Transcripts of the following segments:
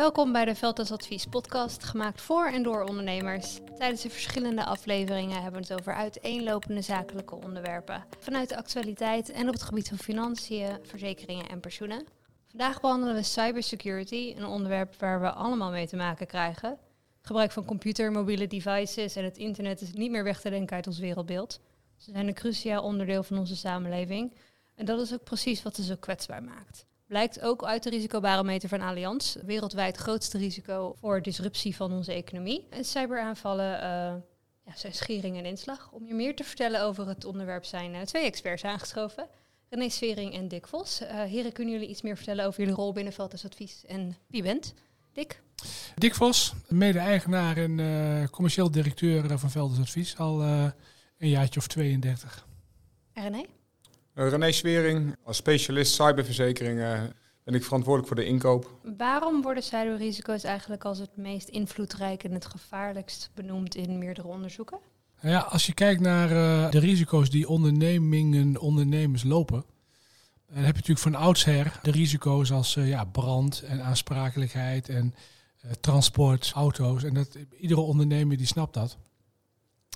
Welkom bij de Velders Advies podcast, gemaakt voor en door ondernemers. Tijdens de verschillende afleveringen hebben we het over uiteenlopende zakelijke onderwerpen. Vanuit de actualiteit en op het gebied van financiën, verzekeringen en pensioenen. Vandaag behandelen we cybersecurity, een onderwerp waar we allemaal mee te maken krijgen. Gebruik van computer, mobiele devices en het internet is niet meer weg te denken uit ons wereldbeeld. Ze zijn een cruciaal onderdeel van onze samenleving. En dat is ook precies wat ze zo kwetsbaar maakt. Blijkt ook uit de risicobarometer van Allianz, wereldwijd grootste risico voor disruptie van onze economie. En cyberaanvallen uh, ja, zijn schering en inslag. Om je meer te vertellen over het onderwerp zijn uh, twee experts aangeschoven. René Svering en Dick Vos. Uh, heren, kunnen jullie iets meer vertellen over jullie rol binnen Velders Advies en wie bent? Dick? Dick Vos, mede-eigenaar en commercieel directeur van Velders Advies, al een jaartje of 32. En René? René Swering, als specialist cyberverzekeringen ben ik verantwoordelijk voor de inkoop. Waarom worden cyberrisico's eigenlijk als het meest invloedrijk en het gevaarlijkst benoemd in meerdere onderzoeken? Ja, als je kijkt naar uh, de risico's die ondernemingen, ondernemers lopen, dan heb je natuurlijk van oudsher de risico's als uh, ja, brand en aansprakelijkheid en transport, auto's. En dat, iedere ondernemer die snapt dat.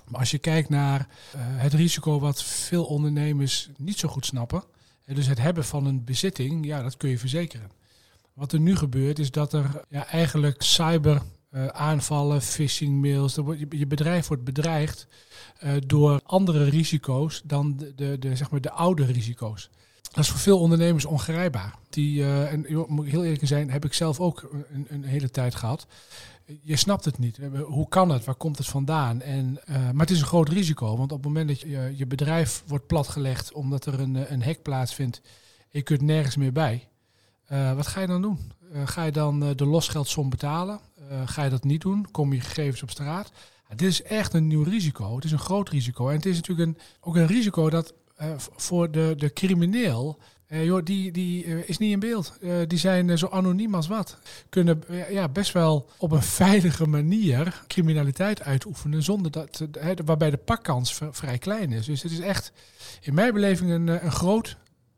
Maar als je kijkt naar uh, het risico wat veel ondernemers niet zo goed snappen, dus het hebben van een bezitting, ja, dat kun je verzekeren. Wat er nu gebeurt is dat er ja, eigenlijk cyber uh, aanvallen, phishing mails, je bedrijf wordt bedreigd uh, door andere risico's dan de, de, zeg maar de oude risico's. Dat is voor veel ondernemers ongrijpbaar. Die, en moet ik heel eerlijk zijn, heb ik zelf ook een, een hele tijd gehad je snapt het niet. Hoe kan het? Waar komt het vandaan? En, uh, maar het is een groot risico, want op het moment dat je, je bedrijf wordt platgelegd omdat er een, een hek plaatsvindt, je kunt nergens meer bij. Uh, wat ga je dan doen? Ga je dan de losgeldsom betalen? ga je dat niet doen? Kom je gegevens op straat? Dit is echt een nieuw risico. Het is een groot risico. En het is natuurlijk een, ook een risico dat voor de, de crimineel uh, joh, die, die uh, is niet in beeld. Uh, die zijn zo anoniem als wat. Kunnen ja, best wel op een veilige manier criminaliteit uitoefenen. Zonder dat, waarbij de pakkans vrij klein is. Dus het is echt in mijn beleving een, een groot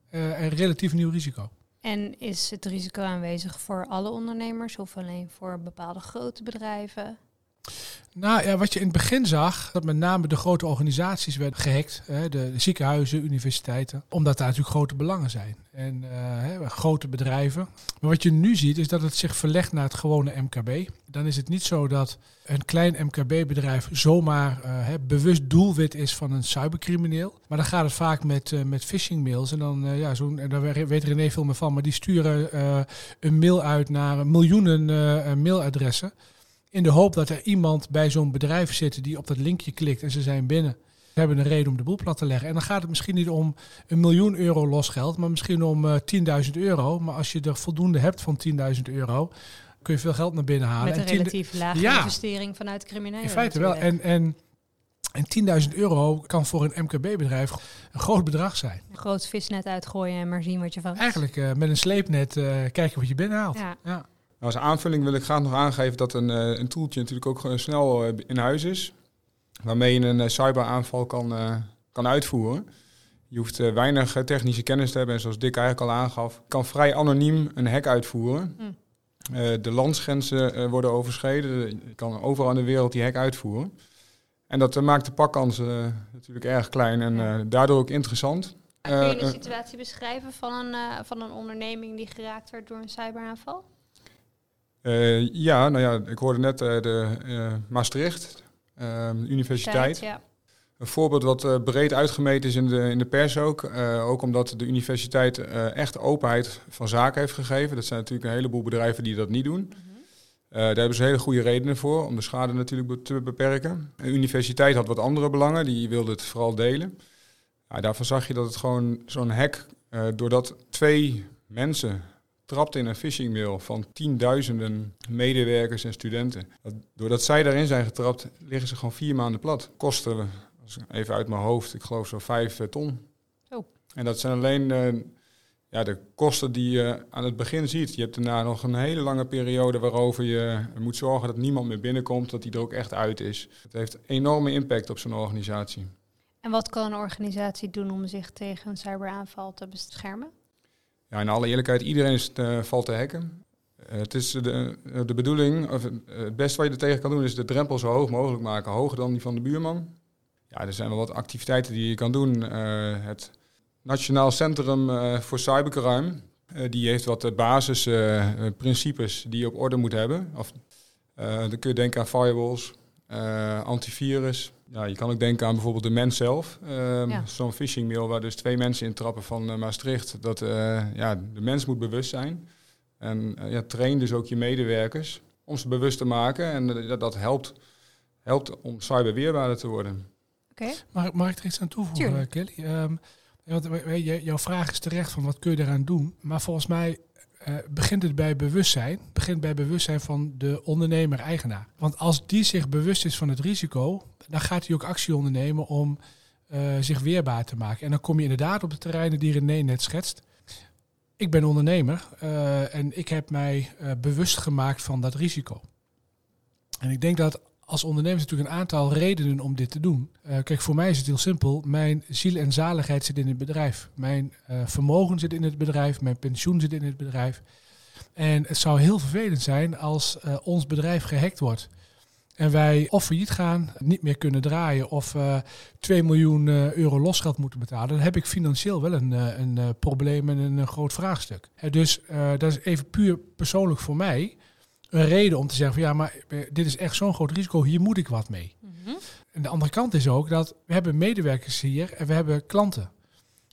en relatief nieuw risico. En is het risico aanwezig voor alle ondernemers of alleen voor bepaalde grote bedrijven? Nou ja, wat je in het begin zag, dat met name de grote organisaties werden gehackt. Hè, de, ziekenhuizen, universiteiten. Omdat daar natuurlijk grote belangen zijn. En uh, hè, grote bedrijven. Maar wat je nu ziet, is dat het zich verlegt naar het gewone MKB. Dan is het niet zo dat een klein MKB-bedrijf zomaar uh, hè, bewust doelwit is van een cybercrimineel. Maar dan gaat het vaak met, uh, met phishing mails. En dan, ja, zo'n, en daar weet René veel meer van. Maar die sturen een mail uit naar miljoenen mailadressen. In de hoop dat er iemand bij zo'n bedrijf zit die op dat linkje klikt en ze zijn binnen. Ze hebben een reden om de boel plat te leggen. En dan gaat het misschien niet om een miljoen euro losgeld, maar misschien om uh, eh, 10.000 euro. Maar als je er voldoende hebt van 10.000 euro, kun je veel geld naar binnen halen. Met een relatief lage ja, investering vanuit criminelen. In feite wel. En, en, en 10.000 euro kan voor een MKB-bedrijf een groot bedrag zijn. Een groot visnet uitgooien en maar zien wat je van. Eigenlijk uh, met een sleepnet uh, kijken wat je binnenhaalt. Ja. ja. Nou, als aanvulling wil ik graag nog aangeven dat een, uh, een toeltje natuurlijk ook snel uh, in huis is. Waarmee je een uh, cyberaanval kan, kan uitvoeren. Je hoeft weinig technische kennis te hebben. En zoals Dick eigenlijk al aangaf, kan vrij anoniem een hack uitvoeren. Mm. de landsgrenzen worden overschreden. Je kan overal in de wereld die hack uitvoeren. En dat maakt de pakkans natuurlijk erg klein en daardoor ook interessant. Kun je een situatie beschrijven van een, van een onderneming die geraakt werd door een cyberaanval? Uh, ja, nou ja, ik hoorde net uh, de uh, Maastricht, ehm, universiteit. ja. Een voorbeeld wat breed uitgemeten is in de, in de pers ook. ook omdat de universiteit echt openheid van zaken heeft gegeven. Dat zijn natuurlijk een heleboel bedrijven die dat niet doen. Mm daar hebben ze hele goede redenen voor om de schade natuurlijk te beperken. De universiteit had wat andere belangen, die wilde het vooral delen. Ja, daarvan zag je dat het gewoon zo'n hack, doordat twee mensen trapte in een phishing mail van tienduizenden medewerkers en studenten. doordat zij daarin zijn getrapt, liggen ze gewoon vier maanden plat. Kosten, even uit mijn hoofd, ik geloof zo vijf eh, ton. Oh. En dat zijn alleen uh, ja, de kosten die je aan het begin ziet. Je hebt daarna nog een hele lange periode waarover je moet zorgen dat niemand meer binnenkomt, dat die er ook echt uit is. Het heeft enorme impact op zo'n organisatie. En wat kan een organisatie doen om zich tegen een cyberaanval te beschermen? Ja, in alle eerlijkheid, iedereen is, uh, valt te hacken. het is de, de bedoeling, of het beste wat je er tegen kan doen, is de drempel zo hoog mogelijk maken. Hoger dan die van de buurman. Ja, er zijn wel wat activiteiten die je kan doen. het Nationaal Centrum voor Cybercrime, die heeft wat basisprincipes die je op orde moet hebben. Of, dan kun je denken aan firewalls, antivirus, ja, je kan ook denken aan bijvoorbeeld de mens zelf. Um, Zo'n phishing mail waar dus twee mensen intrappen van uh, Maastricht. Dat uh, ja, de mens moet bewust zijn. En uh, ja, train dus ook je medewerkers om ze bewust te maken. En dat, dat helpt, helpt om cyberweerbaarder te worden. Oké. Mag, mag ik er iets aan toevoegen, Kelly? Um, want, jouw vraag is terecht van wat kun je eraan doen. Maar volgens mij uh, begint het bij bewustzijn. Begint bij bewustzijn van de ondernemer-eigenaar. Want als die zich bewust is van het risico, dan gaat hij ook actie ondernemen om uh, zich weerbaar te maken. En dan kom je inderdaad op de terreinen die René net schetst. Ik ben ondernemer uh, en ik heb mij bewust gemaakt van dat risico. En ik denk dat als ondernemer natuurlijk een aantal redenen om dit te doen. kijk, voor mij is het heel simpel. Mijn ziel en zaligheid zit in het bedrijf. Mijn vermogen zit in het bedrijf. Mijn pensioen zit in het bedrijf. En het zou heel vervelend zijn als ons bedrijf gehackt wordt. En wij of failliet gaan, niet meer kunnen draaien of uh, eh, 2 miljoen euro losgeld moeten betalen, dan heb ik financieel wel een, een probleem en een groot vraagstuk. dus dat is even puur persoonlijk voor mij een reden om te zeggen van ja, maar dit is echt zo'n groot risico, hier moet ik wat mee. Mm En de andere kant is ook dat we hebben medewerkers hier en we hebben klanten.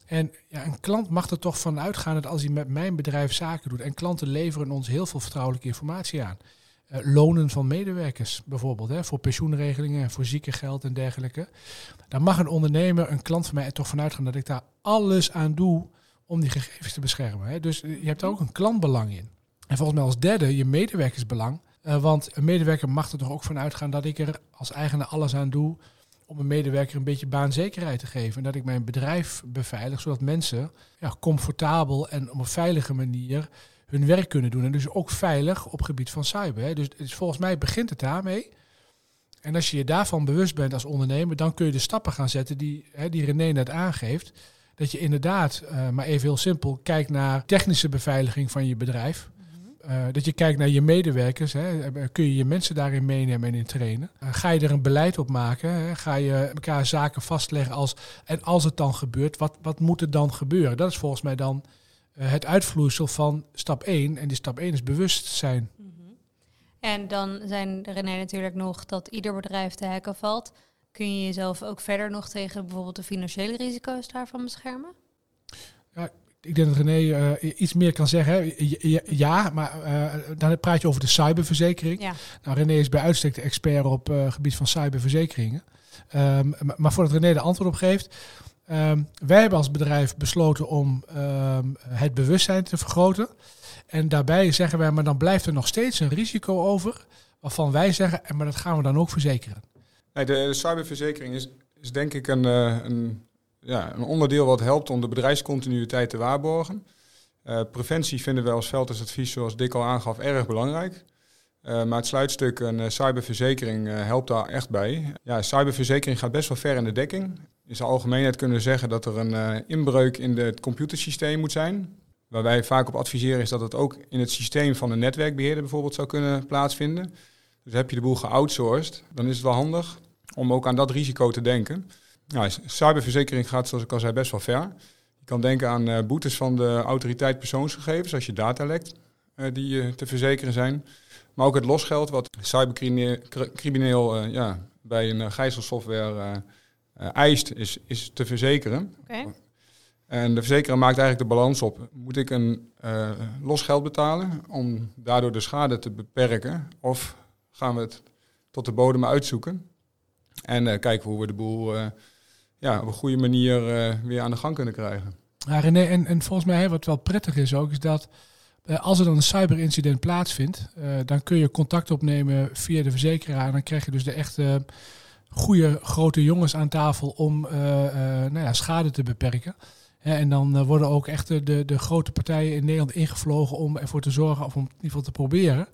En ja, een klant mag er toch van uitgaan dat als hij met mijn bedrijf zaken doet en klanten leveren ons heel veel vertrouwelijke informatie aan. Eh, lonen van medewerkers bijvoorbeeld, hè, voor pensioenregelingen, voor ziekengeld en dergelijke. Dan mag een ondernemer, een klant van mij er toch vanuit gaan dat ik daar alles aan doe om die gegevens te beschermen. Hè. Dus je hebt daar ook een klantbelang in. En volgens mij als derde je medewerkersbelang. Uh, want een medewerker mag er toch ook van uitgaan dat ik er als eigenaar alles aan doe om een medewerker een beetje baanzekerheid te geven. En dat ik mijn bedrijf beveilig, zodat mensen ja, comfortabel en op een veilige manier hun werk kunnen doen. En dus ook veilig op gebied van cyber. Hè. Dus, dus volgens mij begint het daarmee. En als je je daarvan bewust bent als ondernemer, dan kun je de stappen gaan zetten die, hè, die René net aangeeft. Dat je inderdaad, uh, maar even heel simpel, kijkt naar technische beveiliging van je bedrijf. Uh, dat je kijkt naar je medewerkers. Hè. Eh, kun je je mensen daarin meenemen en in trainen? Uh, ga je er een beleid op maken? Hè. Ga je elkaar zaken vastleggen als. En als het dan gebeurt, wat, wat moet er dan gebeuren? Dat is volgens mij dan eh, het uitvloeisel van stap 1. En die stap 1 is bewustzijn. Mm En dan zijn René natuurlijk nog dat ieder bedrijf te hacken valt. Kun je jezelf ook verder nog tegen bijvoorbeeld de financiële risico's daarvan beschermen? Ja, ik denk dat René uh, iets meer kan zeggen. Ja, maar uh, dan praat je over de cyberverzekering. Ja. Nou, René is bij uitstek de expert op uh, gebied van cyberverzekeringen. Um, maar voordat René de antwoord op geeft, Um, wij hebben als bedrijf besloten om um, het bewustzijn te vergroten. En daarbij zeggen wij, maar dan blijft er nog steeds een risico over, waarvan wij zeggen, maar dat gaan we dan ook verzekeren. Nee, de, cyberverzekering is, is denk ik een, uh, een, ja, een onderdeel wat helpt om de bedrijfscontinuïteit te waarborgen. Uh, preventie vinden we als veldadvies, zoals Dick al aangaf, erg belangrijk. Uh, maar het sluitstuk een cyberverzekering helpt daar echt bij. Ja, cyberverzekering gaat best wel ver in de dekking in zijn algemeenheid kunnen zeggen dat er een inbreuk in het computersysteem moet zijn. Waar wij vaak op adviseren is dat het ook in het systeem van een netwerkbeheerder bijvoorbeeld zou kunnen plaatsvinden. Dus heb je de boel geoutsourced, dan is het wel handig om ook aan dat risico te denken. Nou, cyberverzekering gaat, zoals ik al zei, best wel ver. Je kan denken aan uh, boetes van de autoriteit persoonsgegevens als je data lekt uh, die te verzekeren zijn. Maar ook het losgeld wat cybercrimineel ja, bij een gijzelsoftware eist, is, is te verzekeren. En de verzekeraar maakt eigenlijk de balans op. Moet ik een uh, los geld betalen om daardoor de schade te beperken? Of gaan we het tot de bodem uitzoeken? En kijken hoe we de boel ja, op een goede manier weer aan de gang kunnen krijgen. Ja, René, en, en volgens mij wat wel prettig is ook, is dat als er dan een cyberincident plaatsvindt, dan kun je contact opnemen via de verzekeraar. En dan krijg je dus de echte goede grote jongens aan tafel om eh, eh, nou ja, schade te beperken. En dan eh, worden ook echt de, de grote partijen in Nederland ingevlogen om ervoor te zorgen, of om in ieder geval te proberen,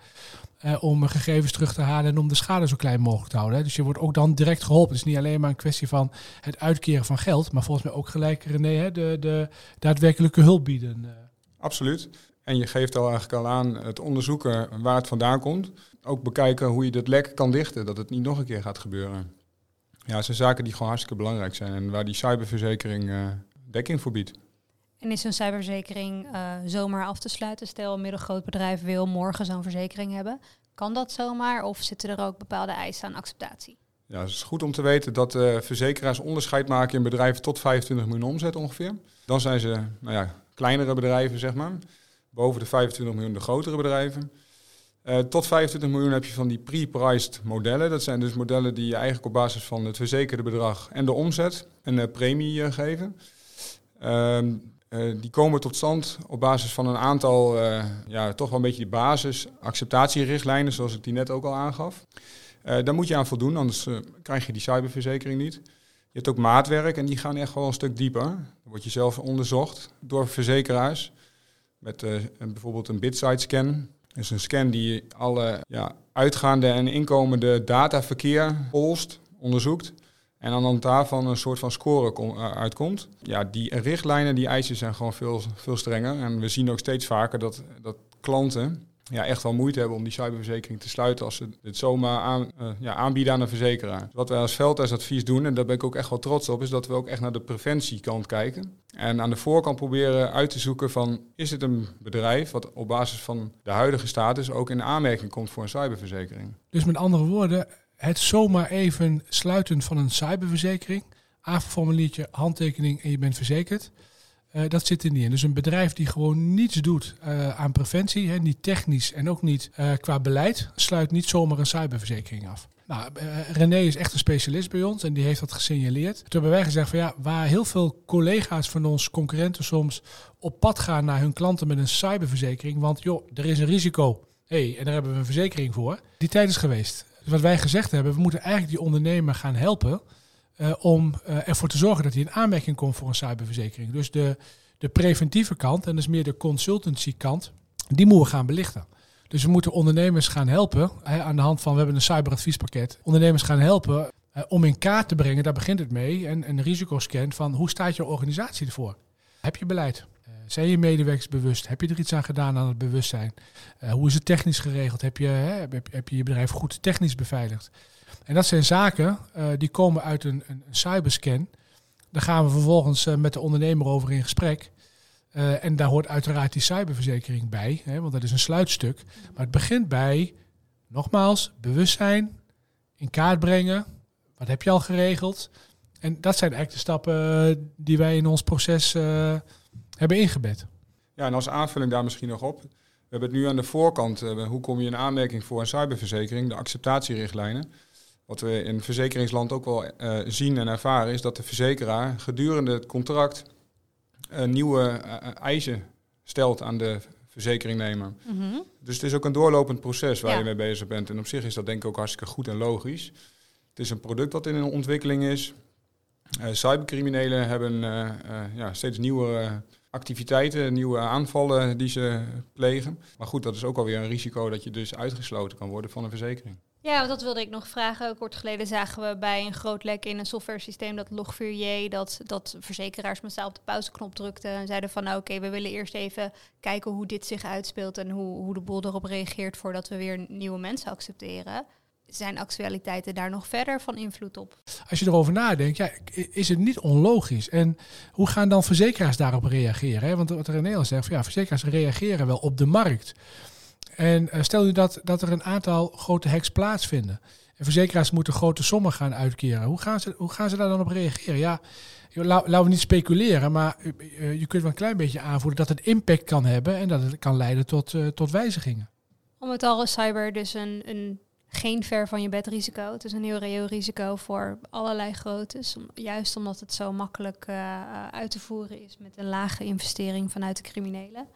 om gegevens terug te halen en om de schade zo klein mogelijk te houden. Dus je wordt ook dan direct geholpen. Het is niet alleen maar een kwestie van het uitkeren van geld, maar volgens mij ook gelijk, René, de, de daadwerkelijke hulp bieden. Absoluut. En je geeft al eigenlijk al aan het onderzoeken waar het vandaan komt. Ook bekijken hoe je dat lek kan dichten, dat het niet nog een keer gaat gebeuren. Ja, dat zijn zaken die gewoon hartstikke belangrijk zijn en waar die cyberverzekering dekking voor biedt. En is zo'n cyberverzekering uh, zomaar af te sluiten? Stel, een middelgroot bedrijf wil morgen zo'n verzekering hebben. Kan dat zomaar of zitten er ook bepaalde eisen aan acceptatie? Ja, het is goed om te weten dat uh, verzekeraars onderscheid maken in bedrijven tot 25 miljoen omzet ongeveer. Dan zijn ze nou ja, kleinere bedrijven, zeg maar. Boven de 25 miljoen de grotere bedrijven. Uh, tot 25 miljoen heb je van die pre-priced modellen. Dat zijn dus modellen die je eigenlijk op basis van het verzekerde bedrag en de omzet een premie uh, Ehm, die komen tot stand op basis van een aantal, ja, toch wel een beetje die basis acceptatierichtlijnen, zoals ik die net ook al aangaf. daar moet je aan voldoen, anders krijg je die cyberverzekering niet. Je hebt ook maatwerk en die gaan echt wel een stuk dieper. Dan word je zelf onderzocht door verzekeraars met bijvoorbeeld een bitside scan. Dat is een scan die alle ja, uitgaande en inkomende dataverkeer polst, onderzoekt. En aan de hand daarvan een soort van score uh, uitkomt. Ja, die richtlijnen, die eisen zijn gewoon veel, veel strenger. En we zien ook steeds vaker dat, dat klanten ja, echt wel moeite hebben om die cyberverzekering te sluiten als ze dit zomaar aan, uh, ja, aanbieden aan een verzekeraar. Wat wij als veldhuisadvies doen, en daar ben ik ook echt wel trots op, is dat we ook echt naar de preventiekant kijken. En aan de voorkant proberen uit te zoeken van, is het een bedrijf wat op basis van de huidige status ook in aanmerking komt voor een cyberverzekering? Dus met andere woorden, het zomaar even sluiten van een cyberverzekering, aanformuliertje, handtekening en je bent verzekerd. Uh, dat zit er niet in. Dus een bedrijf die gewoon niets doet uh, aan preventie, hè, niet technisch en ook niet uh, qua beleid, sluit niet zomaar een cyberverzekering af. Nou, René is echt een specialist bij ons en die heeft dat gesignaleerd. Toen hebben wij gezegd van ja, waar heel veel collega's van ons, concurrenten soms, op pad gaan naar hun klanten met een cyberverzekering, want joh, er is een risico. hey, en daar hebben we een verzekering voor. Die tijd is geweest. Dus wat wij gezegd hebben, we moeten eigenlijk die ondernemer gaan helpen uh, om uh, ervoor te zorgen dat hij in aanmerking komt voor een cyberverzekering. Dus de, de preventieve kant, en dus meer de consultancy kant, die moeten we gaan belichten. Dus we moeten ondernemers gaan helpen, aan de hand van, we hebben een cyberadviespakket, ondernemers gaan helpen uh, om in kaart te brengen, daar begint het mee, en een risicoscan van hoe staat je organisatie ervoor? Heb je beleid? Zijn je medewerkers bewust? Heb je er iets aan gedaan aan het bewustzijn? hoe is het technisch geregeld? Heb je, hè, heb, je je bedrijf goed technisch beveiligd? En dat zijn zaken uh, die komen uit een, een, cyberscan. Daar gaan we vervolgens uh, met de ondernemer over in gesprek. En daar hoort uiteraard die cyberverzekering bij, hè, want dat is een sluitstuk. Maar het begint bij, nogmaals, bewustzijn, in kaart brengen. Wat heb je al geregeld? En dat zijn eigenlijk de stappen die wij in ons proces hebben ingebed. Ja, en als aanvulling daar misschien nog op. We hebben het nu aan de voorkant. hoe kom je in aanmerking voor een cyberverzekering? De acceptatierichtlijnen. Wat we in verzekeringsland ook wel uh, zien en ervaren is dat de verzekeraar gedurende het contract uh, nieuwe uh, eisen stelt aan de verzekeringnemer. Mm -hmm. Dus het is ook een doorlopend proces waar ja. je mee bezig bent. En op zich is dat denk ik ook hartstikke goed en logisch. Het is een product dat in een ontwikkeling is. cybercriminelen hebben ja, steeds nieuwe activiteiten, nieuwe aanvallen die ze plegen. Maar goed, dat is ook alweer een risico dat je dus uitgesloten kan worden van een verzekering. Ja, dat wilde ik nog vragen. Kort geleden zagen we bij een groot lek in een software systeem dat Log4j, dat, dat verzekeraars massaal op de pauzeknop drukten en zeiden van nou oké, we willen eerst even kijken hoe dit zich uitspeelt en hoe, hoe de boel erop reageert voordat we weer nieuwe mensen accepteren. Zijn actualiteiten daar nog verder van invloed op? Als je erover nadenkt, ja, is het niet onlogisch. En hoe gaan dan verzekeraars daarop reageren? Hè? Want wat René al zegt, ja, verzekeraars reageren wel op de markt. En uh, stel nu dat, dat er een aantal grote hacks plaatsvinden. En verzekeraars moeten grote sommen gaan uitkeren. Hoe gaan ze, hoe gaan ze daar dan op reageren? Ja, laten we niet speculeren, maar uh, je kunt wel een klein beetje aanvoeren dat het impact kan hebben en dat het kan leiden tot, uh, tot wijzigingen. Om het al is cyber dus een, een geen ver van je bed risico. Het is een heel reëel risico voor allerlei groottes. Juist omdat het zo makkelijk uit te voeren is met een lage investering vanuit de criminelen.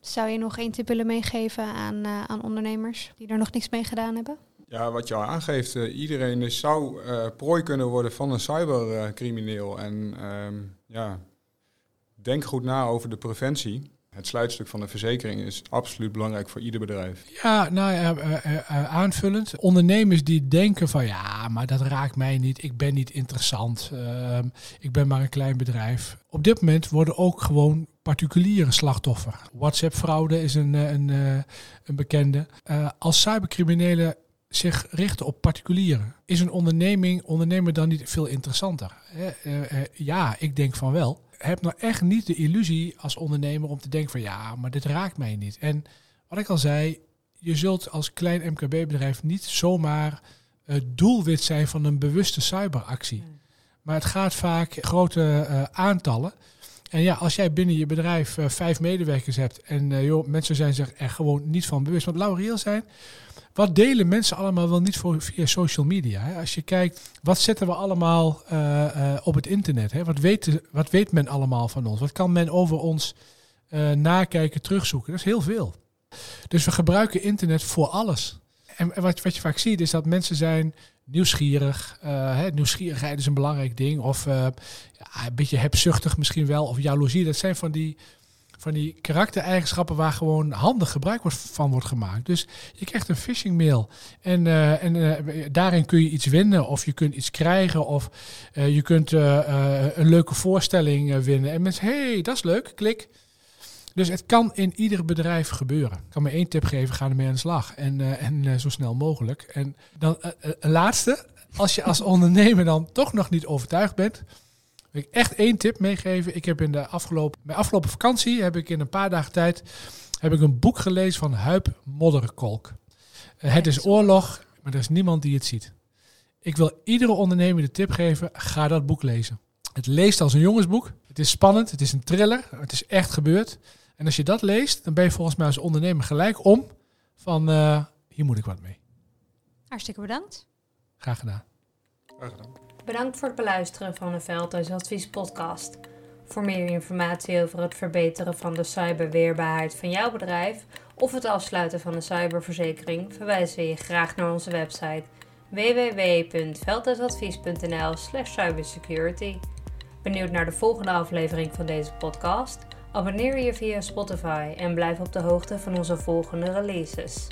Zou je nog één tip willen meegeven aan, uh, aan ondernemers die er nog niks mee gedaan hebben? Ja, wat je al aangeeft, iedereen zou prooi kunnen worden van een cybercrimineel. en um, ja, denk goed na over de preventie. Het sluitstuk van een verzekering is absoluut belangrijk voor ieder bedrijf. Ja, nou ja, uh, aanvullend. Ondernemers die denken van ja, maar dat raakt mij niet. Ik ben niet interessant. Ehm, ik ben maar een klein bedrijf. Op dit moment worden ook gewoon particuliere slachtoffer. WhatsApp-fraude is een, een, een bekende. als cybercriminelen zich richten op particulieren, is een onderneming, ondernemer dan niet veel interessanter? ja, ik denk van wel heb nou echt niet de illusie als ondernemer om te denken van ja, maar dit raakt mij niet. En wat ik al zei, je zult als klein MKB-bedrijf niet zomaar het doelwit zijn van een bewuste cyberactie. Maar het gaat vaak grote uh, aantallen. En ja, als jij binnen je bedrijf uh, vijf medewerkers hebt en uh, joh, mensen zijn zich er gewoon niet van bewust. Want lauriel zijn, wat delen mensen allemaal wel niet voor, via social media? Hè? Als je kijkt, wat zetten we allemaal uh, op het internet? Hè? Wat, weet, wat weet men allemaal van ons? Wat kan men over ons nakijken, terugzoeken? Dat is heel veel. Dus we gebruiken internet voor alles. En wat, wat je vaak ziet is dat mensen zijn nieuwsgierig. Hè? Nieuwsgierigheid is een belangrijk ding. Of ja, een beetje hebzuchtig misschien wel. Of jaloezie. Dat zijn van die van die karaktereigenschappen waar gewoon handig gebruik van wordt gemaakt. Dus je krijgt een phishing mail en, uh, en uh, daarin kun je iets winnen of je kunt iets krijgen of uh, je kunt een leuke voorstelling winnen. En mensen, hey, dat is leuk, klik. Dus het kan in ieder bedrijf gebeuren. Ik kan me één tip geven, ga ermee aan de slag. En, en zo snel mogelijk. En dan een laatste, als je als ondernemer dan toch nog niet overtuigd bent, ik echt één tip meegeven. Ik heb in de afgelopen, bij afgelopen vakantie heb ik in een paar dagen tijd heb ik een boek gelezen van Huip Modderkolk. Het is oorlog, maar er is niemand die het ziet. Ik wil iedere ondernemer de tip geven: ga dat boek lezen. Het leest als een jongensboek. Het is spannend, het is een thriller, het is echt gebeurd. En als je dat leest, dan ben je volgens mij als ondernemer gelijk om van uh, hier moet ik wat mee. Hartstikke bedankt. Graag gedaan. Graag gedaan. Bedankt voor het beluisteren van de Veldhuisadvies podcast. Voor meer informatie over het verbeteren van de cyberweerbaarheid van jouw bedrijf of het afsluiten van een cyberverzekering verwijzen we je graag naar onze website www.veldhuisadvies.nl/cybersecurity. Benieuwd naar de volgende aflevering van deze podcast? Abonneer je via Spotify en blijf op de hoogte van onze volgende releases.